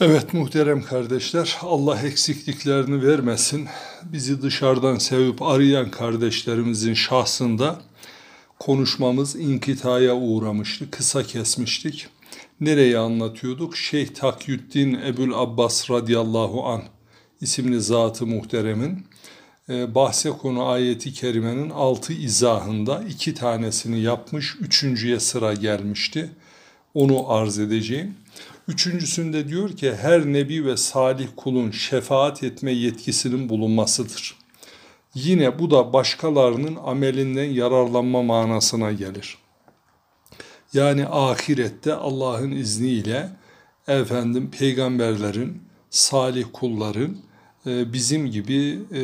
Evet muhterem kardeşler, Allah eksikliklerini vermesin. Bizi dışarıdan sevip arayan kardeşlerimizin şahsında konuşmamız inkitaya uğramıştı, kısa kesmiştik. Nereye anlatıyorduk? Şeyh Takyüddin Ebul Abbas radıyallahu an isimli zatı muhteremin e, bahse konu ayeti kerimenin altı izahında iki tanesini yapmış, üçüncüye sıra gelmişti. Onu arz edeceğim. Üçüncüsünde diyor ki her nebi ve salih kulun şefaat etme yetkisinin bulunmasıdır. Yine bu da başkalarının amelinden yararlanma manasına gelir. Yani ahirette Allah'ın izniyle efendim peygamberlerin, salih kulların e, bizim gibi e,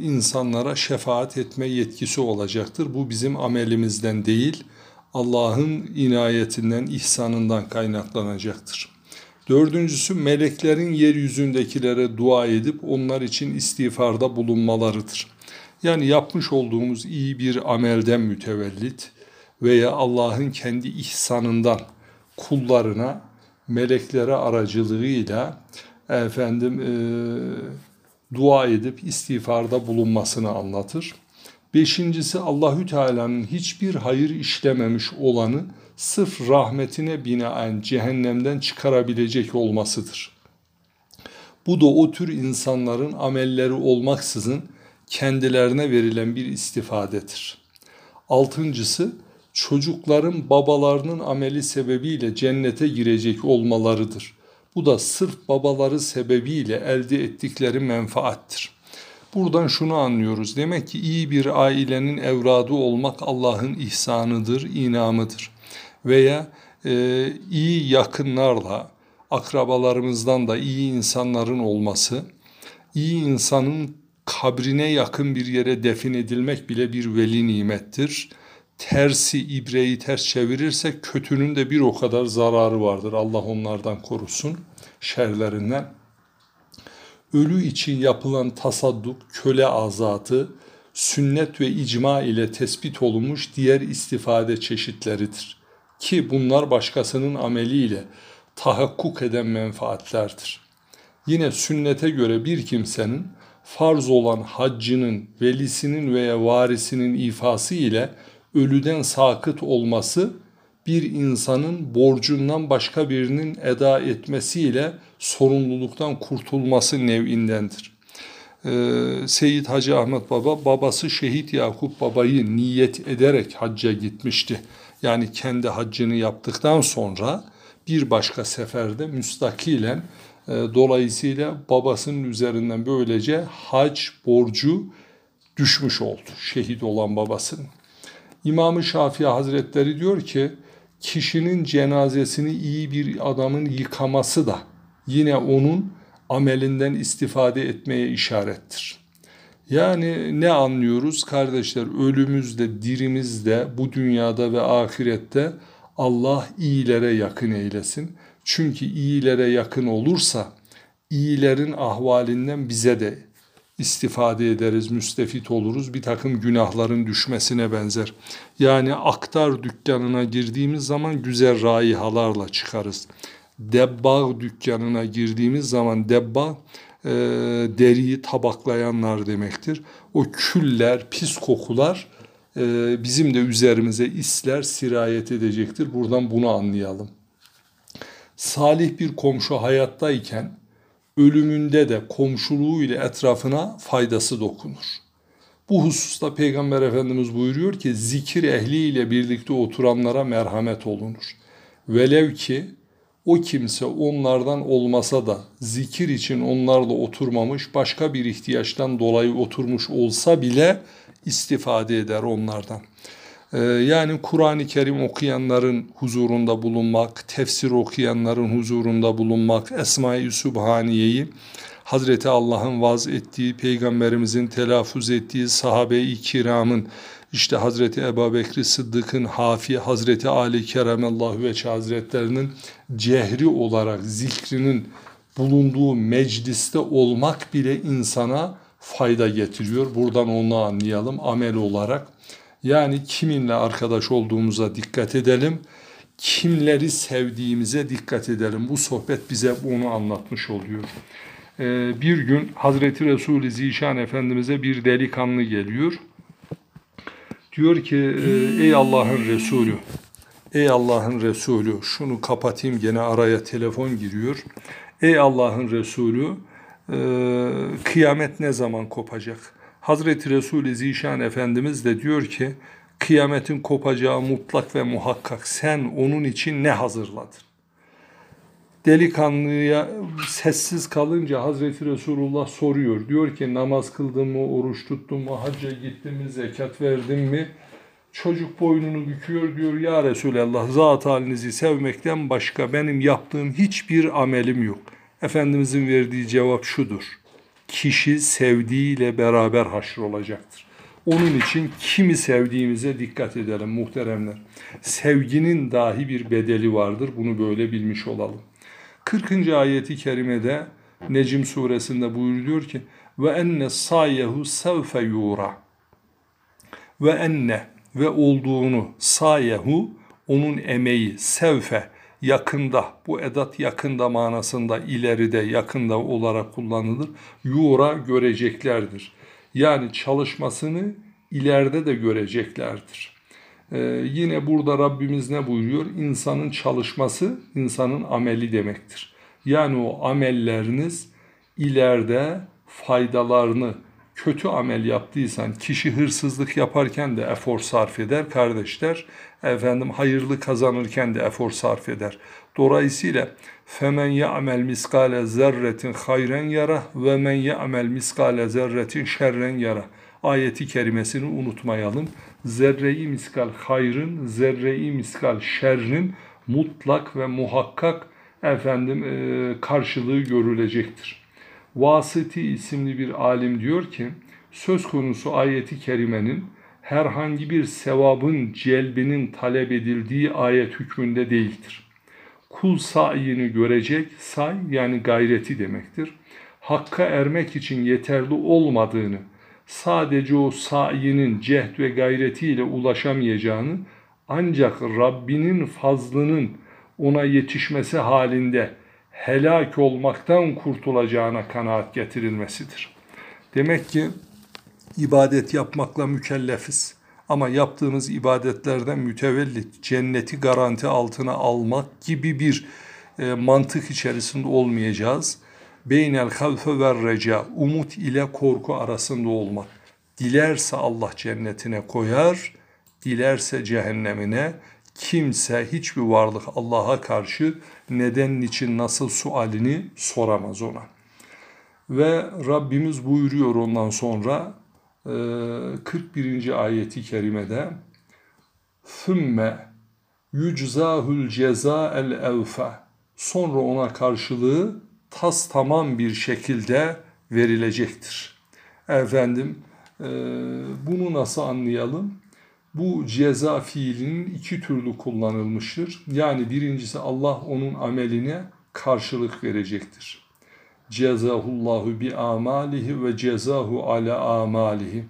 insanlara şefaat etme yetkisi olacaktır. Bu bizim amelimizden değil, Allah'ın inayetinden, ihsanından kaynaklanacaktır. Dördüncüsü meleklerin yeryüzündekilere dua edip onlar için istiğfarda bulunmalarıdır. Yani yapmış olduğumuz iyi bir amelden mütevellit veya Allah'ın kendi ihsanından kullarına meleklere aracılığıyla efendim e, dua edip istiğfarda bulunmasını anlatır. Beşincisi Allahü Teala'nın hiçbir hayır işlememiş olanı sırf rahmetine binaen cehennemden çıkarabilecek olmasıdır. Bu da o tür insanların amelleri olmaksızın kendilerine verilen bir istifadedir. Altıncısı çocukların babalarının ameli sebebiyle cennete girecek olmalarıdır. Bu da sırf babaları sebebiyle elde ettikleri menfaattir. Buradan şunu anlıyoruz. Demek ki iyi bir ailenin evladı olmak Allah'ın ihsanıdır, inamıdır. Veya e, iyi yakınlarla, akrabalarımızdan da iyi insanların olması, iyi insanın kabrine yakın bir yere defin edilmek bile bir veli nimettir. Tersi ibreyi ters çevirirse kötünün de bir o kadar zararı vardır. Allah onlardan korusun şerlerinden ölü için yapılan tasadduk, köle azatı, sünnet ve icma ile tespit olunmuş diğer istifade çeşitleridir. Ki bunlar başkasının ameliyle tahakkuk eden menfaatlerdir. Yine sünnete göre bir kimsenin farz olan haccının, velisinin veya varisinin ifası ile ölüden sakıt olması bir insanın borcundan başka birinin eda etmesiyle sorumluluktan kurtulması nevindendir. Ee, Seyyid Hacı Ahmet Baba babası Şehit Yakup Baba'yı niyet ederek hacca gitmişti. Yani kendi haccını yaptıktan sonra bir başka seferde müstakilen e, dolayısıyla babasının üzerinden böylece hac borcu düşmüş oldu şehit olan babasının. İmam-ı Şafii Hazretleri diyor ki kişinin cenazesini iyi bir adamın yıkaması da yine onun amelinden istifade etmeye işarettir. Yani ne anlıyoruz kardeşler ölümüzde, dirimizde, bu dünyada ve ahirette Allah iyilere yakın eylesin. Çünkü iyilere yakın olursa iyilerin ahvalinden bize de istifade ederiz, müstefit oluruz. Bir takım günahların düşmesine benzer. Yani aktar dükkanına girdiğimiz zaman güzel raihalarla çıkarız. Debbağ dükkanına girdiğimiz zaman debbağ e, deriyi tabaklayanlar demektir. O küller, pis kokular e, bizim de üzerimize isler sirayet edecektir. Buradan bunu anlayalım. Salih bir komşu hayattayken ölümünde de komşuluğu ile etrafına faydası dokunur. Bu hususta Peygamber Efendimiz buyuruyor ki zikir ehliyle birlikte oturanlara merhamet olunur. Velev ki o kimse onlardan olmasa da zikir için onlarla oturmamış başka bir ihtiyaçtan dolayı oturmuş olsa bile istifade eder onlardan. Ee, yani Kur'an-ı Kerim okuyanların huzurunda bulunmak, tefsir okuyanların huzurunda bulunmak, Esma-i Sübhaniye'yi Hazreti Allah'ın vaz ettiği, Peygamberimizin telaffuz ettiği, sahabe-i kiramın, işte Hazreti Ebu Bekri Sıddık'ın, Hafi, Hazreti Ali Keremallahu ve Hazretlerinin cehri olarak zikrinin bulunduğu mecliste olmak bile insana fayda getiriyor. Buradan onu anlayalım amel olarak. Yani kiminle arkadaş olduğumuza dikkat edelim. kimleri sevdiğimize dikkat edelim. Bu sohbet bize bunu anlatmış oluyor. Ee, bir gün Hazreti Resul-i Zişan Efendimiz'e bir delikanlı geliyor. Diyor ki e, ey Allah'ın Resulü, ey Allah'ın Resulü şunu kapatayım gene araya telefon giriyor. Ey Allah'ın Resulü e, kıyamet ne zaman kopacak? Hazreti Resul-i Zişan Efendimiz de diyor ki kıyametin kopacağı mutlak ve muhakkak sen onun için ne hazırladın? Delikanlıya sessiz kalınca Hazreti Resulullah soruyor. Diyor ki namaz kıldın mı, oruç tuttun mu, hacca gittin mi, zekat verdin mi? Çocuk boynunu büküyor diyor ya Resulallah zat halinizi sevmekten başka benim yaptığım hiçbir amelim yok. Efendimizin verdiği cevap şudur. Kişi sevdiğiyle beraber haşr olacaktır. Onun için kimi sevdiğimize dikkat edelim muhteremler. Sevginin dahi bir bedeli vardır. Bunu böyle bilmiş olalım. 40. ayeti kerimede Necim suresinde buyuruyor ki ve enne sayehu sevfe yura ve enne ve olduğunu sayehu onun emeği sevfe yakında bu edat yakında manasında ileride yakında olarak kullanılır. Yura göreceklerdir. Yani çalışmasını ileride de göreceklerdir. Ee, yine burada Rabbimiz ne buyuruyor? İnsanın çalışması insanın ameli demektir. Yani o amelleriniz ileride faydalarını kötü amel yaptıysan kişi hırsızlık yaparken de efor sarf eder kardeşler. Efendim hayırlı kazanırken de efor sarf eder. Dolayısıyla femen ya'mel miskale zerretin hayren yara ve men ya'mel miskale zerretin şerren yara. Ayeti kerimesini unutmayalım. Zerreyi miskal hayrın, zerreyi miskal şerrin mutlak ve muhakkak efendim karşılığı görülecektir. Vasiti isimli bir alim diyor ki söz konusu ayeti kerimenin herhangi bir sevabın celbinin talep edildiği ayet hükmünde değildir. Kul sayini görecek, say yani gayreti demektir. Hakka ermek için yeterli olmadığını, sadece o sayinin cehd ve gayretiyle ulaşamayacağını, ancak Rabbinin fazlının ona yetişmesi halinde helak olmaktan kurtulacağına kanaat getirilmesidir. Demek ki ibadet yapmakla mükellefiz. Ama yaptığımız ibadetlerden mütevellit cenneti garanti altına almak gibi bir e, mantık içerisinde olmayacağız. Beynel havfe ve reca, umut ile korku arasında olmak. Dilerse Allah cennetine koyar, dilerse cehennemine. Kimse hiçbir varlık Allah'a karşı neden için nasıl sualini soramaz ona. Ve Rabbimiz buyuruyor ondan sonra 41. Ee, ayeti kerimede ثُمَّ yüczahul ceza el evfa sonra ona karşılığı tas tamam bir şekilde verilecektir. Efendim e, bunu nasıl anlayalım? Bu ceza fiilinin iki türlü kullanılmıştır. Yani birincisi Allah onun ameline karşılık verecektir cezahullahu bi amalihi ve cezahu ala amalihi.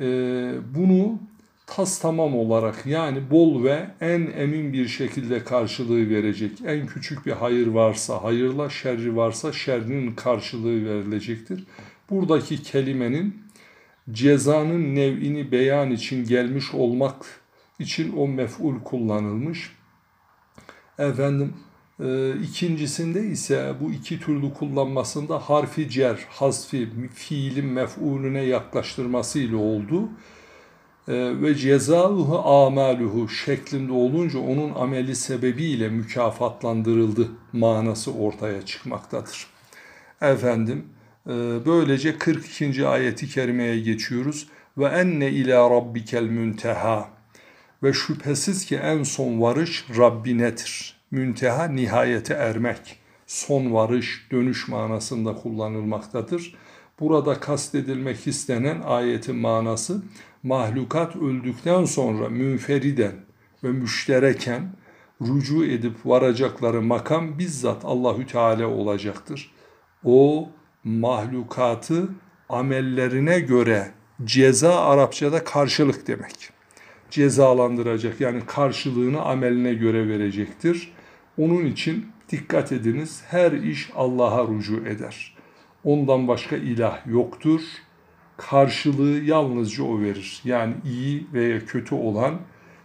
Ee, bunu tas tamam olarak yani bol ve en emin bir şekilde karşılığı verecek. En küçük bir hayır varsa hayırla, şerri varsa şerrinin karşılığı verilecektir. Buradaki kelimenin cezanın nev'ini beyan için gelmiş olmak için o mef'ul kullanılmış. Efendim e, ikincisinde ise bu iki türlü kullanmasında harfi cer, hasfi, fiilin mef'ulüne yaklaştırması ile oldu. E, ve cezaluhu amaluhu şeklinde olunca onun ameli sebebiyle mükafatlandırıldı manası ortaya çıkmaktadır. Efendim böylece 42. ayeti kerimeye geçiyoruz. Ve enne ila rabbikel münteha ve şüphesiz ki en son varış Rabbinedir münteha nihayete ermek, son varış, dönüş manasında kullanılmaktadır. Burada kastedilmek istenen ayetin manası mahlukat öldükten sonra münferiden ve müştereken rücu edip varacakları makam bizzat Allahü Teala olacaktır. O mahlukatı amellerine göre ceza Arapçada karşılık demek. cezalandıracak. Yani karşılığını ameline göre verecektir. Onun için dikkat ediniz her iş Allah'a rucu eder. Ondan başka ilah yoktur. Karşılığı yalnızca o verir. Yani iyi veya kötü olan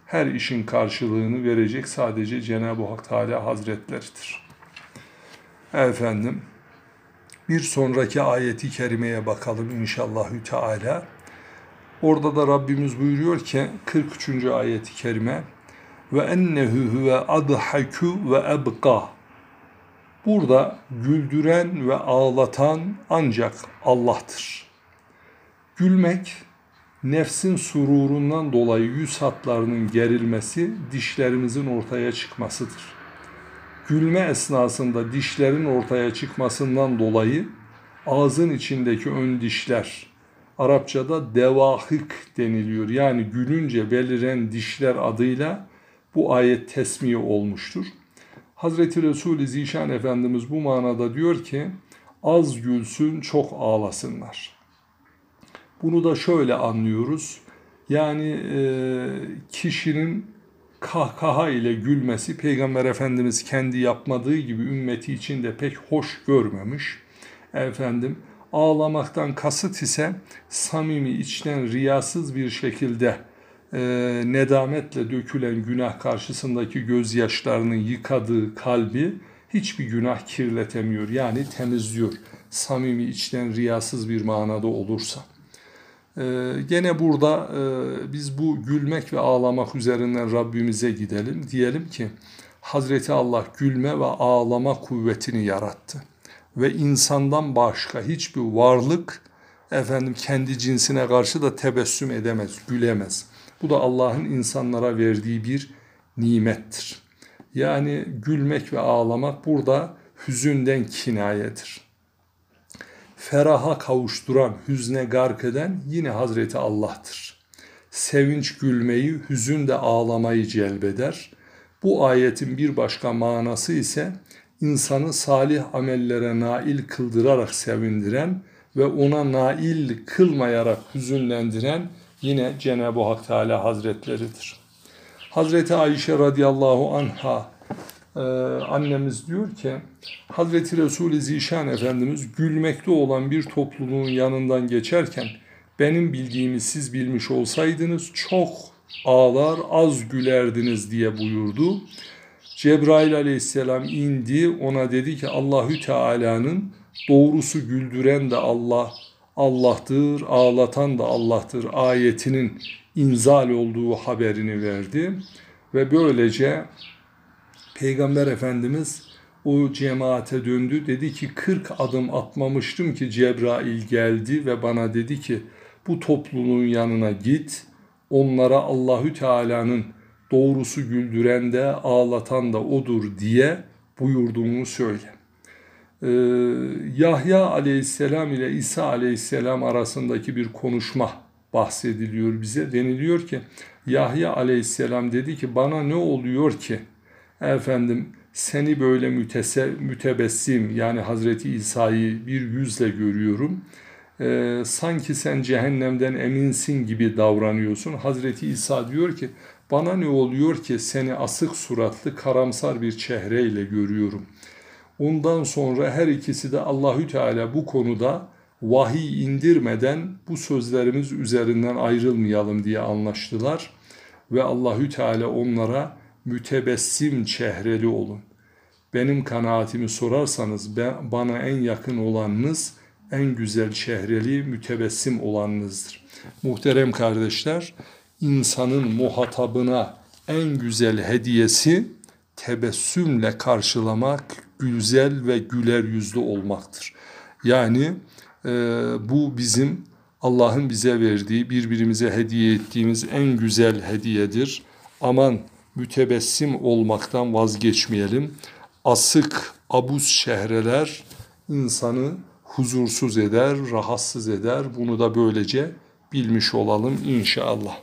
her işin karşılığını verecek sadece Cenab-ı Hak Teala Hazretleridir. Efendim bir sonraki ayeti kerimeye bakalım inşallahü teala. Orada da Rabbimiz buyuruyor ki 43. ayeti kerime ve ennehu huve adhaku ve ebqa. Burada güldüren ve ağlatan ancak Allah'tır. Gülmek nefsin sururundan dolayı yüz hatlarının gerilmesi, dişlerimizin ortaya çıkmasıdır. Gülme esnasında dişlerin ortaya çıkmasından dolayı ağzın içindeki ön dişler, Arapçada devahık deniliyor. Yani gülünce beliren dişler adıyla bu ayet tesmiye olmuştur. Hazreti Resul-i Zişan Efendimiz bu manada diyor ki az gülsün çok ağlasınlar. Bunu da şöyle anlıyoruz. Yani e, kişinin kahkaha ile gülmesi Peygamber Efendimiz kendi yapmadığı gibi ümmeti için de pek hoş görmemiş. Efendim ağlamaktan kasıt ise samimi içten riyasız bir şekilde e, nedametle dökülen günah karşısındaki gözyaşlarının yıkadığı kalbi hiçbir günah kirletemiyor. Yani temizliyor. Samimi içten riyasız bir manada olursa. Ee, gene burada e, biz bu gülmek ve ağlamak üzerinden Rabbimize gidelim. Diyelim ki Hazreti Allah gülme ve ağlama kuvvetini yarattı. Ve insandan başka hiçbir varlık efendim kendi cinsine karşı da tebessüm edemez, gülemez. Bu da Allah'ın insanlara verdiği bir nimettir. Yani gülmek ve ağlamak burada hüzünden kinayedir feraha kavuşturan, hüzne gark eden yine Hazreti Allah'tır. Sevinç gülmeyi, hüzün de ağlamayı celbeder. Bu ayetin bir başka manası ise insanı salih amellere nail kıldırarak sevindiren ve ona nail kılmayarak hüzünlendiren yine Cenab-ı Hak Teala Hazretleridir. Hazreti Ayşe radıyallahu anha e, annemiz diyor ki Hazreti Resul-i Zişan Efendimiz gülmekte olan bir topluluğun yanından geçerken benim bildiğimi siz bilmiş olsaydınız çok ağlar az gülerdiniz diye buyurdu. Cebrail aleyhisselam indi ona dedi ki Allahü Teala'nın doğrusu güldüren de Allah Allah'tır, ağlatan da Allah'tır ayetinin inzal olduğu haberini verdi ve böylece Peygamber Efendimiz o cemaate döndü. Dedi ki 40 adım atmamıştım ki Cebrail geldi ve bana dedi ki bu topluluğun yanına git. Onlara Allahü Teala'nın doğrusu güldüren de ağlatan da odur diye buyurduğunu söyle. Ee, Yahya aleyhisselam ile İsa aleyhisselam arasındaki bir konuşma bahsediliyor bize. Deniliyor ki Yahya aleyhisselam dedi ki bana ne oluyor ki efendim seni böyle mütese, mütebessim yani Hazreti İsa'yı bir yüzle görüyorum. Ee, sanki sen cehennemden eminsin gibi davranıyorsun. Hazreti İsa diyor ki bana ne oluyor ki seni asık suratlı karamsar bir çehreyle görüyorum. Ondan sonra her ikisi de Allahü Teala bu konuda vahiy indirmeden bu sözlerimiz üzerinden ayrılmayalım diye anlaştılar ve Allahü Teala onlara mütebessim çehreli olun. Benim kanaatimi sorarsanız ben, bana en yakın olanınız en güzel çehreli mütebessim olanınızdır. Muhterem kardeşler, insanın muhatabına en güzel hediyesi tebessümle karşılamak, güzel ve güler yüzlü olmaktır. Yani e, bu bizim Allah'ın bize verdiği, birbirimize hediye ettiğimiz en güzel hediyedir. Aman mütebessim olmaktan vazgeçmeyelim. Asık, abuz şehreler insanı huzursuz eder, rahatsız eder. Bunu da böylece bilmiş olalım inşallah.